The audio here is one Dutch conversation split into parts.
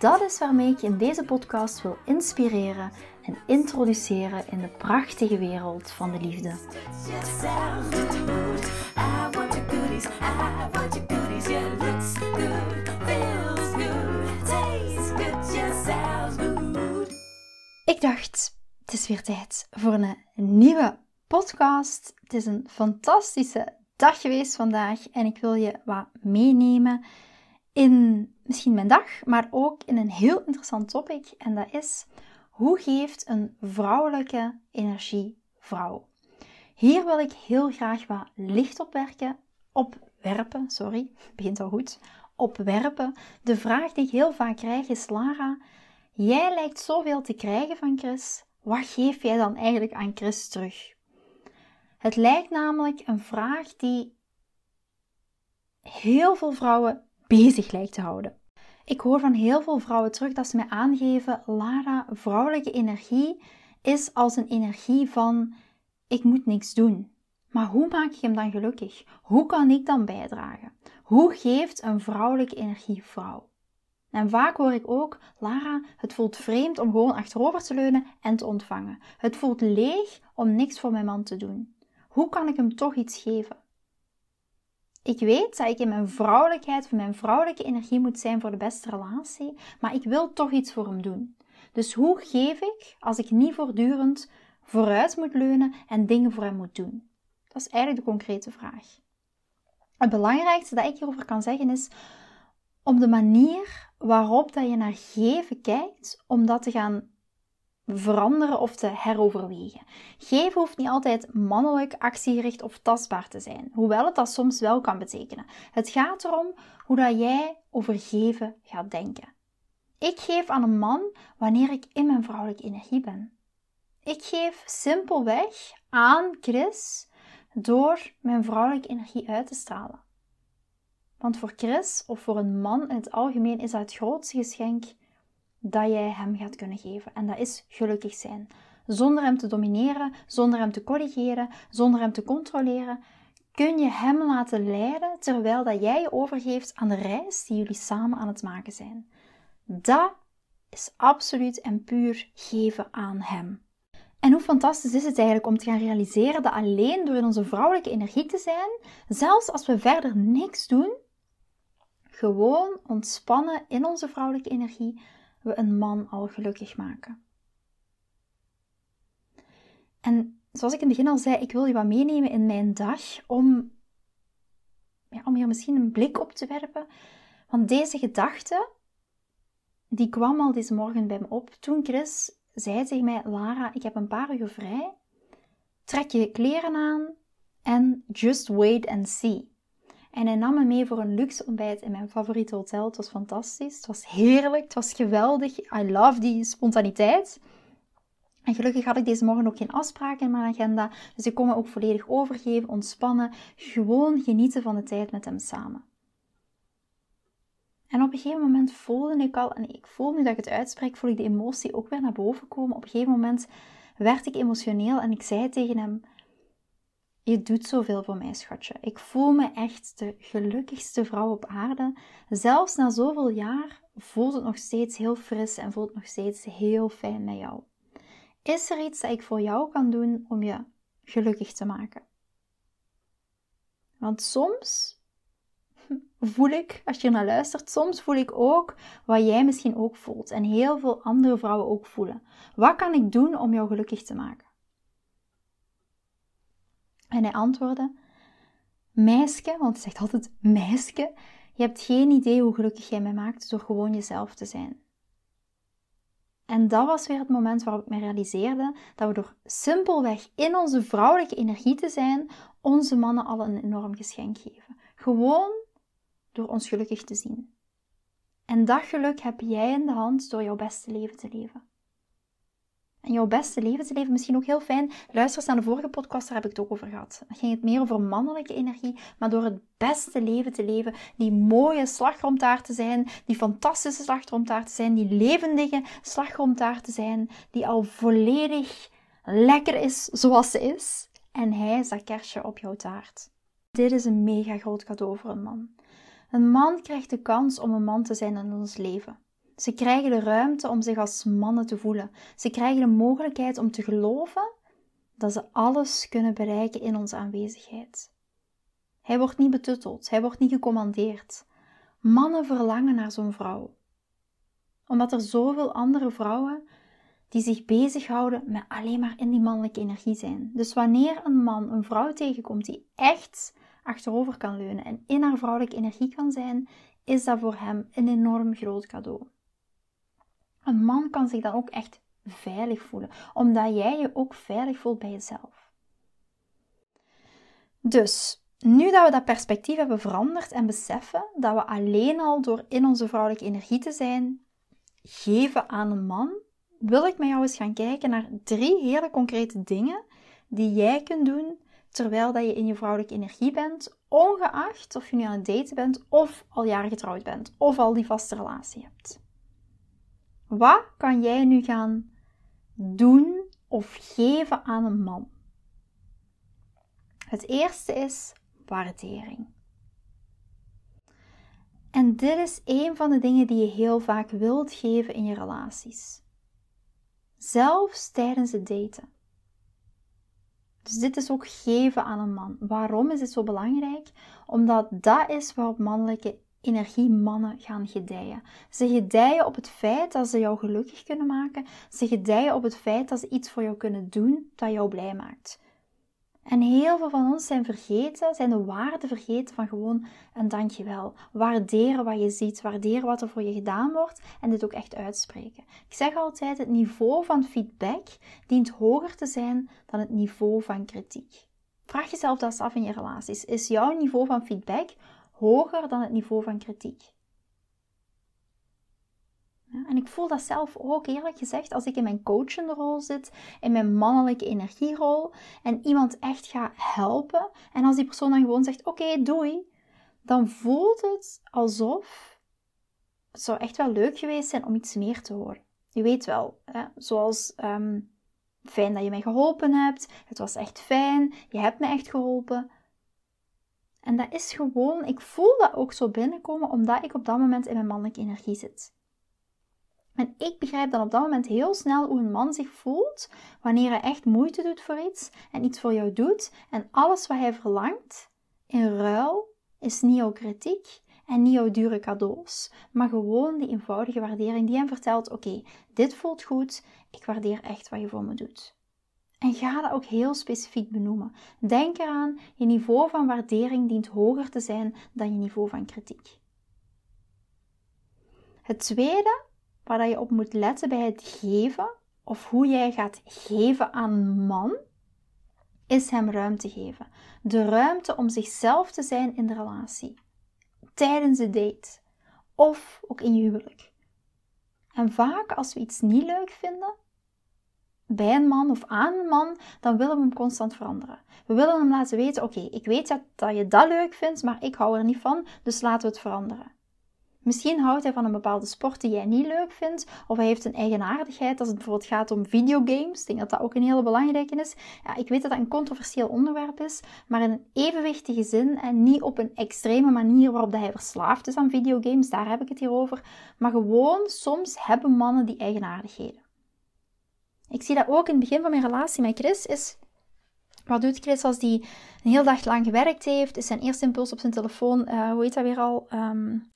Dat is waarmee ik je in deze podcast wil inspireren en introduceren in de prachtige wereld van de liefde. Ik dacht, het is weer tijd voor een nieuwe podcast. Het is een fantastische dag geweest vandaag en ik wil je wat meenemen in misschien mijn dag, maar ook in een heel interessant topic. En dat is hoe geeft een vrouwelijke energie vrouw? Hier wil ik heel graag wat licht op werken, opwerpen, sorry, begint al goed, opwerpen. De vraag die ik heel vaak krijg is, Lara, jij lijkt zoveel te krijgen van Chris, wat geef jij dan eigenlijk aan Chris terug? Het lijkt namelijk een vraag die heel veel vrouwen bezig lijkt te houden. Ik hoor van heel veel vrouwen terug dat ze mij aangeven: Lara, vrouwelijke energie is als een energie van ik moet niks doen. Maar hoe maak ik hem dan gelukkig? Hoe kan ik dan bijdragen? Hoe geeft een vrouwelijke energie vrouw? En vaak hoor ik ook, Lara, het voelt vreemd om gewoon achterover te leunen en te ontvangen. Het voelt leeg om niks voor mijn man te doen. Hoe kan ik hem toch iets geven? Ik weet dat ik in mijn vrouwelijkheid of mijn vrouwelijke energie moet zijn voor de beste relatie, maar ik wil toch iets voor hem doen. Dus hoe geef ik als ik niet voortdurend vooruit moet leunen en dingen voor hem moet doen? Dat is eigenlijk de concrete vraag. Het belangrijkste dat ik hierover kan zeggen is om de manier waarop dat je naar geven kijkt, om dat te gaan veranderen of te heroverwegen. Geven hoeft niet altijd mannelijk, actiegericht of tastbaar te zijn, hoewel het dat soms wel kan betekenen. Het gaat erom hoe dat jij over geven gaat denken. Ik geef aan een man wanneer ik in mijn vrouwelijke energie ben. Ik geef simpelweg aan Chris door mijn vrouwelijke energie uit te stralen. Want voor Chris of voor een man in het algemeen is dat het grootste geschenk dat jij hem gaat kunnen geven. En dat is gelukkig zijn. Zonder hem te domineren, zonder hem te corrigeren, zonder hem te controleren, kun je hem laten leiden terwijl dat jij je overgeeft aan de reis die jullie samen aan het maken zijn. Dat is absoluut en puur geven aan hem. En hoe fantastisch is het eigenlijk om te gaan realiseren dat alleen door in onze vrouwelijke energie te zijn, zelfs als we verder niks doen, gewoon ontspannen in onze vrouwelijke energie, we een man al gelukkig maken. En zoals ik in het begin al zei, ik wil je wat meenemen in mijn dag om, ja, om hier misschien een blik op te werpen. Want deze gedachte, die kwam al deze morgen bij me op toen Chris zei tegen mij, Lara, ik heb een paar uur vrij. Trek je kleren aan en just wait and see. En hij nam me mee voor een luxe ontbijt in mijn favoriete hotel. Het was fantastisch. Het was heerlijk. Het was geweldig. I love die spontaniteit. En gelukkig had ik deze morgen ook geen afspraken in mijn agenda. Dus ik kon me ook volledig overgeven, ontspannen. Gewoon genieten van de tijd met hem samen. En op een gegeven moment voelde ik al, en ik voel nu dat ik het uitspreek, voel ik de emotie ook weer naar boven komen. Op een gegeven moment werd ik emotioneel en ik zei tegen hem: je doet zoveel voor mij, schatje. Ik voel me echt de gelukkigste vrouw op aarde. Zelfs na zoveel jaar voelt het nog steeds heel fris en voelt nog steeds heel fijn met jou. Is er iets dat ik voor jou kan doen om je gelukkig te maken? Want soms voel ik, als je naar luistert, soms voel ik ook wat jij misschien ook voelt en heel veel andere vrouwen ook voelen. Wat kan ik doen om jou gelukkig te maken? En hij antwoordde: Meisje, want hij zegt altijd meisje, je hebt geen idee hoe gelukkig jij mij maakt door gewoon jezelf te zijn. En dat was weer het moment waarop ik me realiseerde dat we door simpelweg in onze vrouwelijke energie te zijn, onze mannen al een enorm geschenk geven. Gewoon door ons gelukkig te zien. En dat geluk heb jij in de hand door jouw beste leven te leven. En jouw beste leven te leven, misschien ook heel fijn. Luister eens naar de vorige podcast, daar heb ik het ook over gehad. Dan ging het meer over mannelijke energie, maar door het beste leven te leven, die mooie slagroomtaart te zijn, die fantastische slagroomtaart te zijn, die levendige slagroomtaart te zijn, die al volledig lekker is zoals ze is. En hij is dat kerstje op jouw taart. Dit is een mega groot cadeau voor een man. Een man krijgt de kans om een man te zijn in ons leven. Ze krijgen de ruimte om zich als mannen te voelen. Ze krijgen de mogelijkheid om te geloven dat ze alles kunnen bereiken in onze aanwezigheid. Hij wordt niet betutteld, hij wordt niet gecommandeerd. Mannen verlangen naar zo'n vrouw. Omdat er zoveel andere vrouwen die zich bezighouden met alleen maar in die mannelijke energie zijn. Dus wanneer een man een vrouw tegenkomt die echt achterover kan leunen en in haar vrouwelijke energie kan zijn, is dat voor hem een enorm groot cadeau. Een man kan zich dan ook echt veilig voelen, omdat jij je ook veilig voelt bij jezelf. Dus, nu dat we dat perspectief hebben veranderd en beseffen dat we alleen al door in onze vrouwelijke energie te zijn, geven aan een man, wil ik met jou eens gaan kijken naar drie hele concrete dingen die jij kunt doen terwijl dat je in je vrouwelijke energie bent, ongeacht of je nu aan het daten bent of al jaren getrouwd bent of al die vaste relatie hebt. Wat kan jij nu gaan doen of geven aan een man? Het eerste is waardering. En dit is een van de dingen die je heel vaak wilt geven in je relaties. Zelfs tijdens het daten. Dus dit is ook geven aan een man. Waarom is dit zo belangrijk? Omdat dat is waarop mannelijke energiemannen gaan gedijen. Ze gedijen op het feit dat ze jou gelukkig kunnen maken. Ze gedijen op het feit dat ze iets voor jou kunnen doen dat jou blij maakt. En heel veel van ons zijn vergeten, zijn de waarde vergeten van gewoon een dankjewel. Waarderen wat je ziet, waarderen wat er voor je gedaan wordt en dit ook echt uitspreken. Ik zeg altijd, het niveau van feedback dient hoger te zijn dan het niveau van kritiek. Vraag jezelf dat eens af in je relaties. Is jouw niveau van feedback hoger dan het niveau van kritiek? en ik voel dat zelf ook eerlijk gezegd als ik in mijn coachende rol zit, in mijn mannelijke energierol en iemand echt ga helpen. En als die persoon dan gewoon zegt: Oké, doei, dan voelt het alsof het echt wel leuk geweest zijn om iets meer te horen. Je weet wel, hè, zoals ehm, fijn dat je mij geholpen hebt, het was echt fijn, je hebt me echt geholpen. En dat is gewoon, ik voel dat ook zo binnenkomen omdat ik op dat moment in mijn mannelijke energie zit. En ik begrijp dan op dat moment heel snel hoe een man zich voelt wanneer hij echt moeite doet voor iets en iets voor jou doet en alles wat hij verlangt in ruil is niet jouw kritiek en niet jouw dure cadeaus, maar gewoon die eenvoudige waardering die hem vertelt: oké, dit voelt goed, ik waardeer echt wat je voor me doet. En ga dat ook heel specifiek benoemen. Denk eraan, je niveau van waardering dient hoger te zijn dan je niveau van kritiek. Het tweede waar je op moet letten bij het geven, of hoe jij gaat geven aan man, is hem ruimte geven. De ruimte om zichzelf te zijn in de relatie. Tijdens de date. Of ook in je huwelijk. En vaak als we iets niet leuk vinden, bij een man of aan een man, dan willen we hem constant veranderen. We willen hem laten weten: oké, ik weet dat, dat je dat leuk vindt, maar ik hou er niet van, dus laten we het veranderen. Misschien houdt hij van een bepaalde sport die jij niet leuk vindt, of hij heeft een eigenaardigheid als het bijvoorbeeld gaat om videogames. Ik denk dat dat ook een hele belangrijke is. Ja, ik weet dat dat een controversieel onderwerp is, maar in een evenwichtige zin en niet op een extreme manier waarop hij verslaafd is aan videogames, daar heb ik het hier over. Maar gewoon, soms hebben mannen die eigenaardigheden. Ik zie dat ook in het begin van mijn relatie met Chris, is wat doet Chris als die een hele dag lang gewerkt heeft? Is zijn eerste impuls op zijn telefoon, uh, hoe heet dat weer al? Um,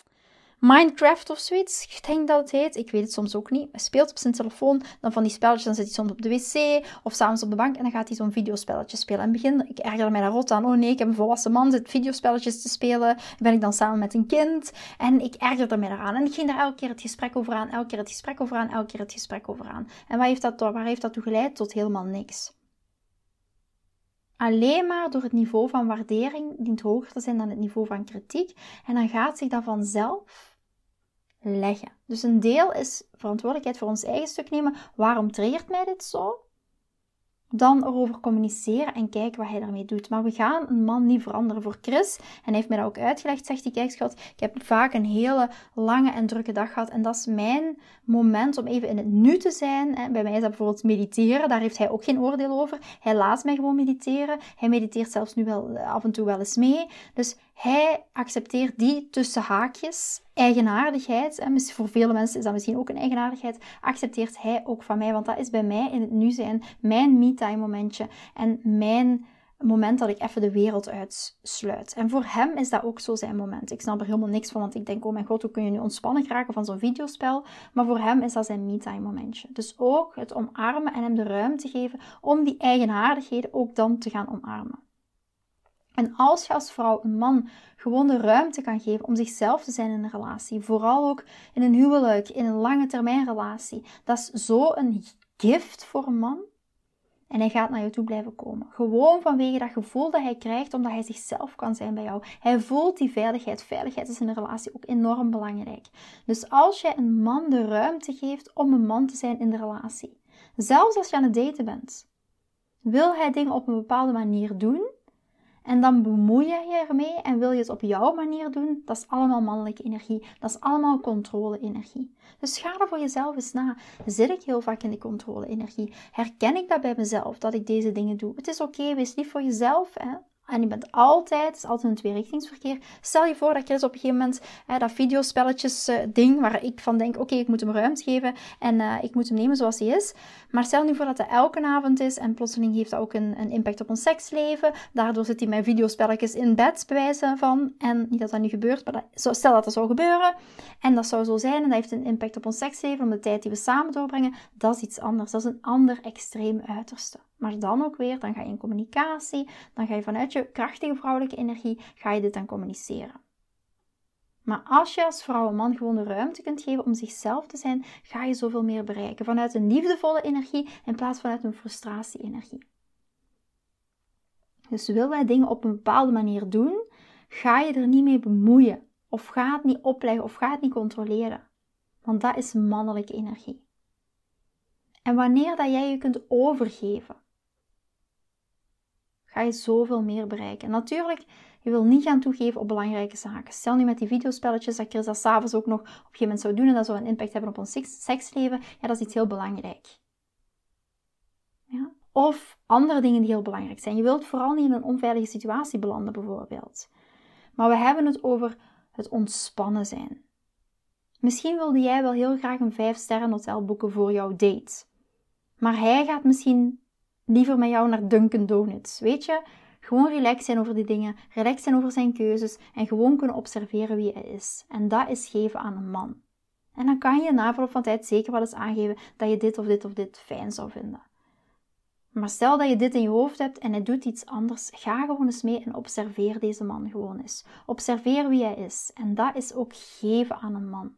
Minecraft of zoiets. Ik denk dat het heet. Ik weet het soms ook niet. Hij speelt op zijn telefoon. Dan van die spelletjes. Dan zit hij soms op de wc of s'avonds op de bank. En dan gaat hij zo'n videospelletje spelen. En begin, ik erger mij daar rot aan. Oh nee, ik heb een volwassen man. Zit videospelletjes te spelen. Ben ik dan samen met een kind. En ik erger mij daaraan. En ik ging daar elke keer het gesprek over aan. Elke keer het gesprek over aan. Elke keer het gesprek over aan. En waar heeft dat, waar heeft dat toe geleid? Tot helemaal niks. Alleen maar door het niveau van waardering dient hoger te zijn dan het niveau van kritiek. En dan gaat zich dat vanzelf leggen. Dus een deel is verantwoordelijkheid voor ons eigen stuk nemen. Waarom triggert mij dit zo? dan erover communiceren en kijken wat hij daarmee doet. Maar we gaan een man niet veranderen. Voor Chris, en hij heeft mij dat ook uitgelegd, zegt hij, kijk schat, ik heb vaak een hele lange en drukke dag gehad en dat is mijn moment om even in het nu te zijn. Bij mij is dat bijvoorbeeld mediteren, daar heeft hij ook geen oordeel over. Hij laat mij gewoon mediteren. Hij mediteert zelfs nu wel af en toe wel eens mee. Dus hij accepteert die tussen haakjes eigenaardigheid. En voor vele mensen is dat misschien ook een eigenaardigheid. Accepteert hij ook van mij, want dat is bij mij in het nu zijn mijn me-time momentje. En mijn moment dat ik even de wereld uitsluit. En voor hem is dat ook zo zijn moment. Ik snap er helemaal niks van, want ik denk, oh mijn god, hoe kun je nu ontspannen raken van zo'n videospel? Maar voor hem is dat zijn me-time momentje. Dus ook het omarmen en hem de ruimte geven om die eigenaardigheden ook dan te gaan omarmen. En als je als vrouw een man gewoon de ruimte kan geven om zichzelf te zijn in een relatie, vooral ook in een huwelijk, in een lange termijn relatie, dat is zo een gift voor een man. En hij gaat naar je toe blijven komen. Gewoon vanwege dat gevoel dat hij krijgt, omdat hij zichzelf kan zijn bij jou. Hij voelt die veiligheid. Veiligheid is in een relatie ook enorm belangrijk. Dus als je een man de ruimte geeft om een man te zijn in de relatie, zelfs als je aan het daten bent, wil hij dingen op een bepaalde manier doen en dan bemoei je je ermee en wil je het op jouw manier doen. Dat is allemaal mannelijke energie. Dat is allemaal controle-energie. Dus ga er voor jezelf eens na. Zit ik heel vaak in de controle-energie? Herken ik dat bij mezelf, dat ik deze dingen doe? Het is oké, wees lief voor jezelf. Hè? En je bent altijd, het is altijd een tweerichtingsverkeer. Stel je voor dat je dus op een gegeven moment hè, dat videospelletjes uh, ding, waar ik van denk, oké, ik moet hem ruimte geven en uh, ik moet hem nemen zoals hij is. Maar stel nu voor dat het elke avond is en plotseling heeft dat ook een, een impact op ons seksleven. Daardoor zit hij met videospelletjes in bed, bewijzen van. En niet dat dat nu gebeurt, maar dat, stel dat dat zou gebeuren. En dat zou zo zijn en dat heeft een impact op ons seksleven, om de tijd die we samen doorbrengen. Dat is iets anders. Dat is een ander extreem uiterste. Maar dan ook weer, dan ga je in communicatie, dan ga je vanuit je krachtige vrouwelijke energie, ga je dit dan communiceren. Maar als je als vrouw een man gewoon de ruimte kunt geven om zichzelf te zijn, ga je zoveel meer bereiken. Vanuit een liefdevolle energie in plaats vanuit een frustratie-energie. Dus wil wij dingen op een bepaalde manier doen, ga je er niet mee bemoeien. Of ga het niet opleggen of ga het niet controleren. Want dat is mannelijke energie. En wanneer dat jij je kunt overgeven ga je zoveel meer bereiken. natuurlijk, je wil niet gaan toegeven op belangrijke zaken. Stel nu met die videospelletjes dat Chris dat s'avonds ook nog op een gegeven moment zou doen en dat zou een impact hebben op ons seksleven. Ja, dat is iets heel belangrijk. Ja? Of andere dingen die heel belangrijk zijn. Je wilt vooral niet in een onveilige situatie belanden, bijvoorbeeld. Maar we hebben het over het ontspannen zijn. Misschien wilde jij wel heel graag een 5 sterren hotel boeken voor jouw date. Maar hij gaat misschien liever met jou naar Dunkin' Donuts. Weet je, gewoon relaxed zijn over die dingen, relaxed zijn over zijn keuzes en gewoon kunnen observeren wie hij is. En dat is geven aan een man. En dan kan je na verloop van tijd zeker wel eens aangeven dat je dit of dit of dit fijn zou vinden. Maar stel dat je dit in je hoofd hebt en hij doet iets anders, ga gewoon eens mee en observeer deze man gewoon eens. Observeer wie hij is. En dat is ook geven aan een man.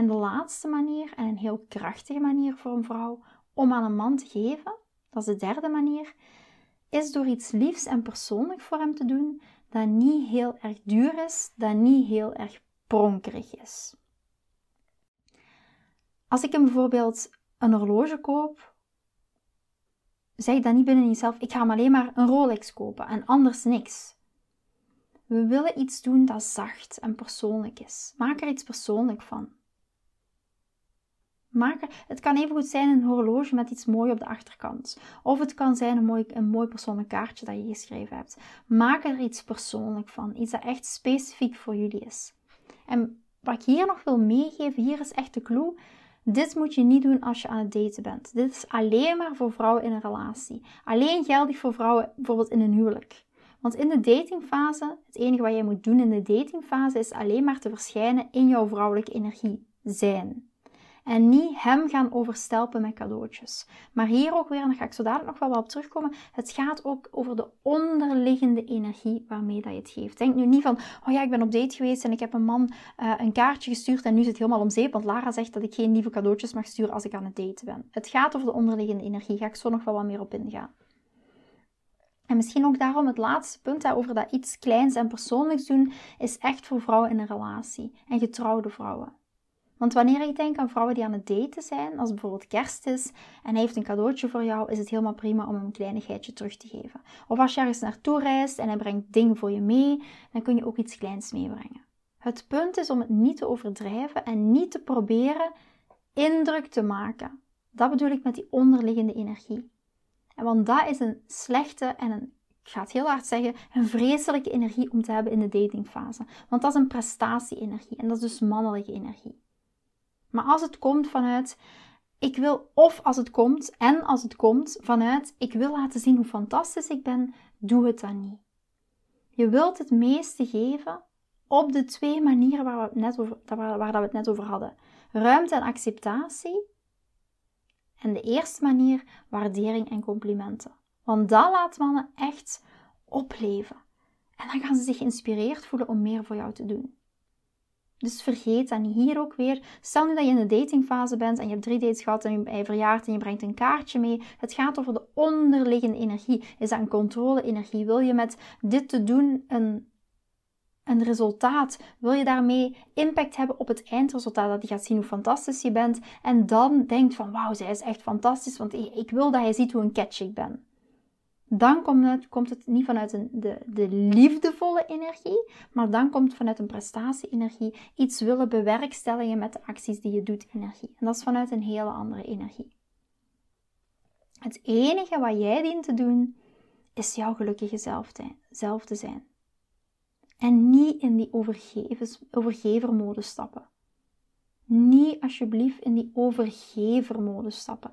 En de laatste manier, en een heel krachtige manier voor een vrouw om aan een man te geven, dat is de derde manier, is door iets liefs en persoonlijk voor hem te doen dat niet heel erg duur is, dat niet heel erg pronkerig is. Als ik hem bijvoorbeeld een horloge koop, zeg dan niet binnen jezelf, ik ga hem alleen maar een Rolex kopen en anders niks. We willen iets doen dat zacht en persoonlijk is. Maak er iets persoonlijk van. Maak het kan even goed zijn een horloge met iets moois op de achterkant. Of het kan zijn een mooi, een mooi persoonlijk kaartje dat je geschreven hebt. Maak er iets persoonlijk van. Iets dat echt specifiek voor jullie is. En wat ik hier nog wil meegeven, hier is echt de clue. Dit moet je niet doen als je aan het daten bent. Dit is alleen maar voor vrouwen in een relatie. Alleen geldig voor vrouwen bijvoorbeeld in een huwelijk. Want in de datingfase, het enige wat jij moet doen in de datingfase is alleen maar te verschijnen in jouw vrouwelijke energie zijn. En niet hem gaan overstelpen met cadeautjes. Maar hier ook weer, en daar ga ik zo dadelijk nog wel op terugkomen. Het gaat ook over de onderliggende energie waarmee dat je het geeft. Denk nu niet van, oh ja, ik ben op date geweest en ik heb een man uh, een kaartje gestuurd en nu zit het helemaal om zeep. Want Lara zegt dat ik geen lieve cadeautjes mag sturen als ik aan het daten ben. Het gaat over de onderliggende energie. Ga ik zo nog wel wat meer op ingaan. En misschien ook daarom het laatste punt over dat iets kleins en persoonlijks doen, is echt voor vrouwen in een relatie en getrouwde vrouwen. Want wanneer ik denk aan vrouwen die aan het daten zijn, als bijvoorbeeld kerst is en hij heeft een cadeautje voor jou, is het helemaal prima om hem een kleinigheidje terug te geven. Of als je ergens naartoe reist en hij brengt dingen voor je mee, dan kun je ook iets kleins meebrengen. Het punt is om het niet te overdrijven en niet te proberen indruk te maken. Dat bedoel ik met die onderliggende energie. En want dat is een slechte en een, ik ga het heel hard zeggen, een vreselijke energie om te hebben in de datingfase. Want dat is een prestatie-energie en dat is dus mannelijke energie. Maar als het komt vanuit, ik wil, of als het komt, en als het komt vanuit, ik wil laten zien hoe fantastisch ik ben, doe het dan niet. Je wilt het meeste geven op de twee manieren waar we het net over, waar, waar we het net over hadden. Ruimte en acceptatie. En de eerste manier, waardering en complimenten. Want dat laat mannen echt opleven. En dan gaan ze zich geïnspireerd voelen om meer voor jou te doen. Dus vergeet dat. Hier ook weer. Stel nu dat je in de datingfase bent en je hebt drie dates gehad en je verjaart en je brengt een kaartje mee. Het gaat over de onderliggende energie. Is dat een controle-energie? Wil je met dit te doen een, een resultaat? Wil je daarmee impact hebben op het eindresultaat? Dat hij gaat zien hoe fantastisch je bent. En dan denkt van wauw, zij is echt fantastisch. Want ik wil dat hij ziet hoe een catch ik ben dan komt het, komt het niet vanuit een, de, de liefdevolle energie, maar dan komt het vanuit een prestatie-energie iets willen bewerkstelligen met de acties die je doet energie. En dat is vanuit een hele andere energie. Het enige wat jij dient te doen, is jouw gelukkige zelf te, zelf te zijn. En niet in die overgevermodus stappen. Niet alsjeblieft in die overgevermodus stappen.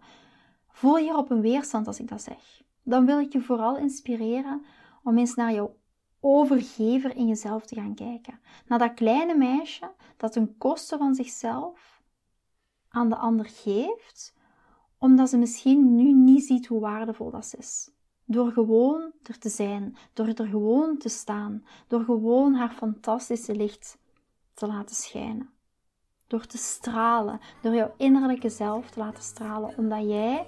Voel je op een weerstand als ik dat zeg dan wil ik je vooral inspireren om eens naar jouw overgever in jezelf te gaan kijken. Naar dat kleine meisje dat ten koste van zichzelf aan de ander geeft, omdat ze misschien nu niet ziet hoe waardevol dat is. Door gewoon er te zijn, door er gewoon te staan, door gewoon haar fantastische licht te laten schijnen. Door te stralen, door jouw innerlijke zelf te laten stralen, omdat jij